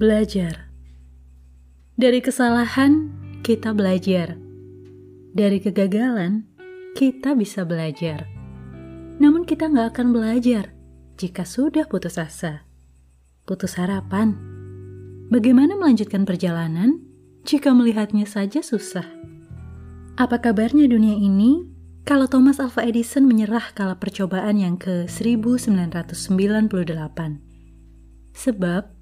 Belajar dari kesalahan, kita belajar. Dari kegagalan, kita bisa belajar. Namun, kita nggak akan belajar jika sudah putus asa, putus harapan. Bagaimana melanjutkan perjalanan jika melihatnya saja susah? Apa kabarnya dunia ini kalau Thomas Alva Edison menyerah kala percobaan yang ke 1998? Sebab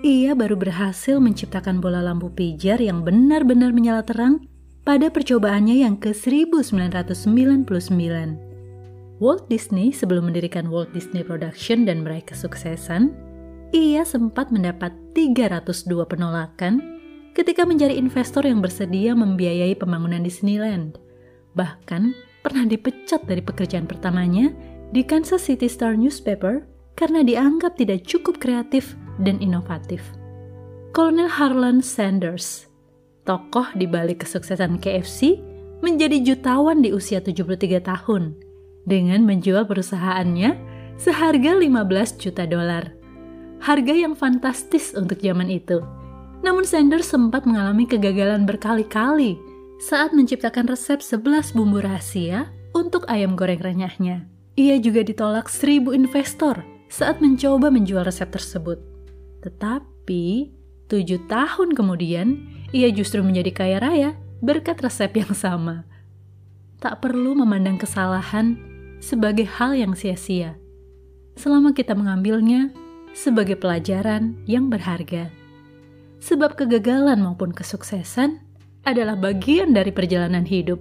ia baru berhasil menciptakan bola lampu pijar yang benar-benar menyala terang pada percobaannya yang ke-1999. Walt Disney sebelum mendirikan Walt Disney Production dan meraih kesuksesan, ia sempat mendapat 302 penolakan ketika mencari investor yang bersedia membiayai pembangunan Disneyland. Bahkan pernah dipecat dari pekerjaan pertamanya di Kansas City Star Newspaper karena dianggap tidak cukup kreatif dan inovatif. Kolonel Harlan Sanders, tokoh di balik kesuksesan KFC, menjadi jutawan di usia 73 tahun dengan menjual perusahaannya seharga 15 juta dolar. Harga yang fantastis untuk zaman itu. Namun Sanders sempat mengalami kegagalan berkali-kali saat menciptakan resep 11 bumbu rahasia untuk ayam goreng renyahnya. Ia juga ditolak seribu investor saat mencoba menjual resep tersebut. Tetapi, tujuh tahun kemudian, ia justru menjadi kaya raya berkat resep yang sama. Tak perlu memandang kesalahan sebagai hal yang sia-sia, selama kita mengambilnya sebagai pelajaran yang berharga. Sebab kegagalan maupun kesuksesan adalah bagian dari perjalanan hidup,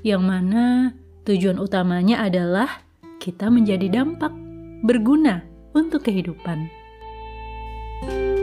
yang mana tujuan utamanya adalah kita menjadi dampak berguna untuk kehidupan. thank you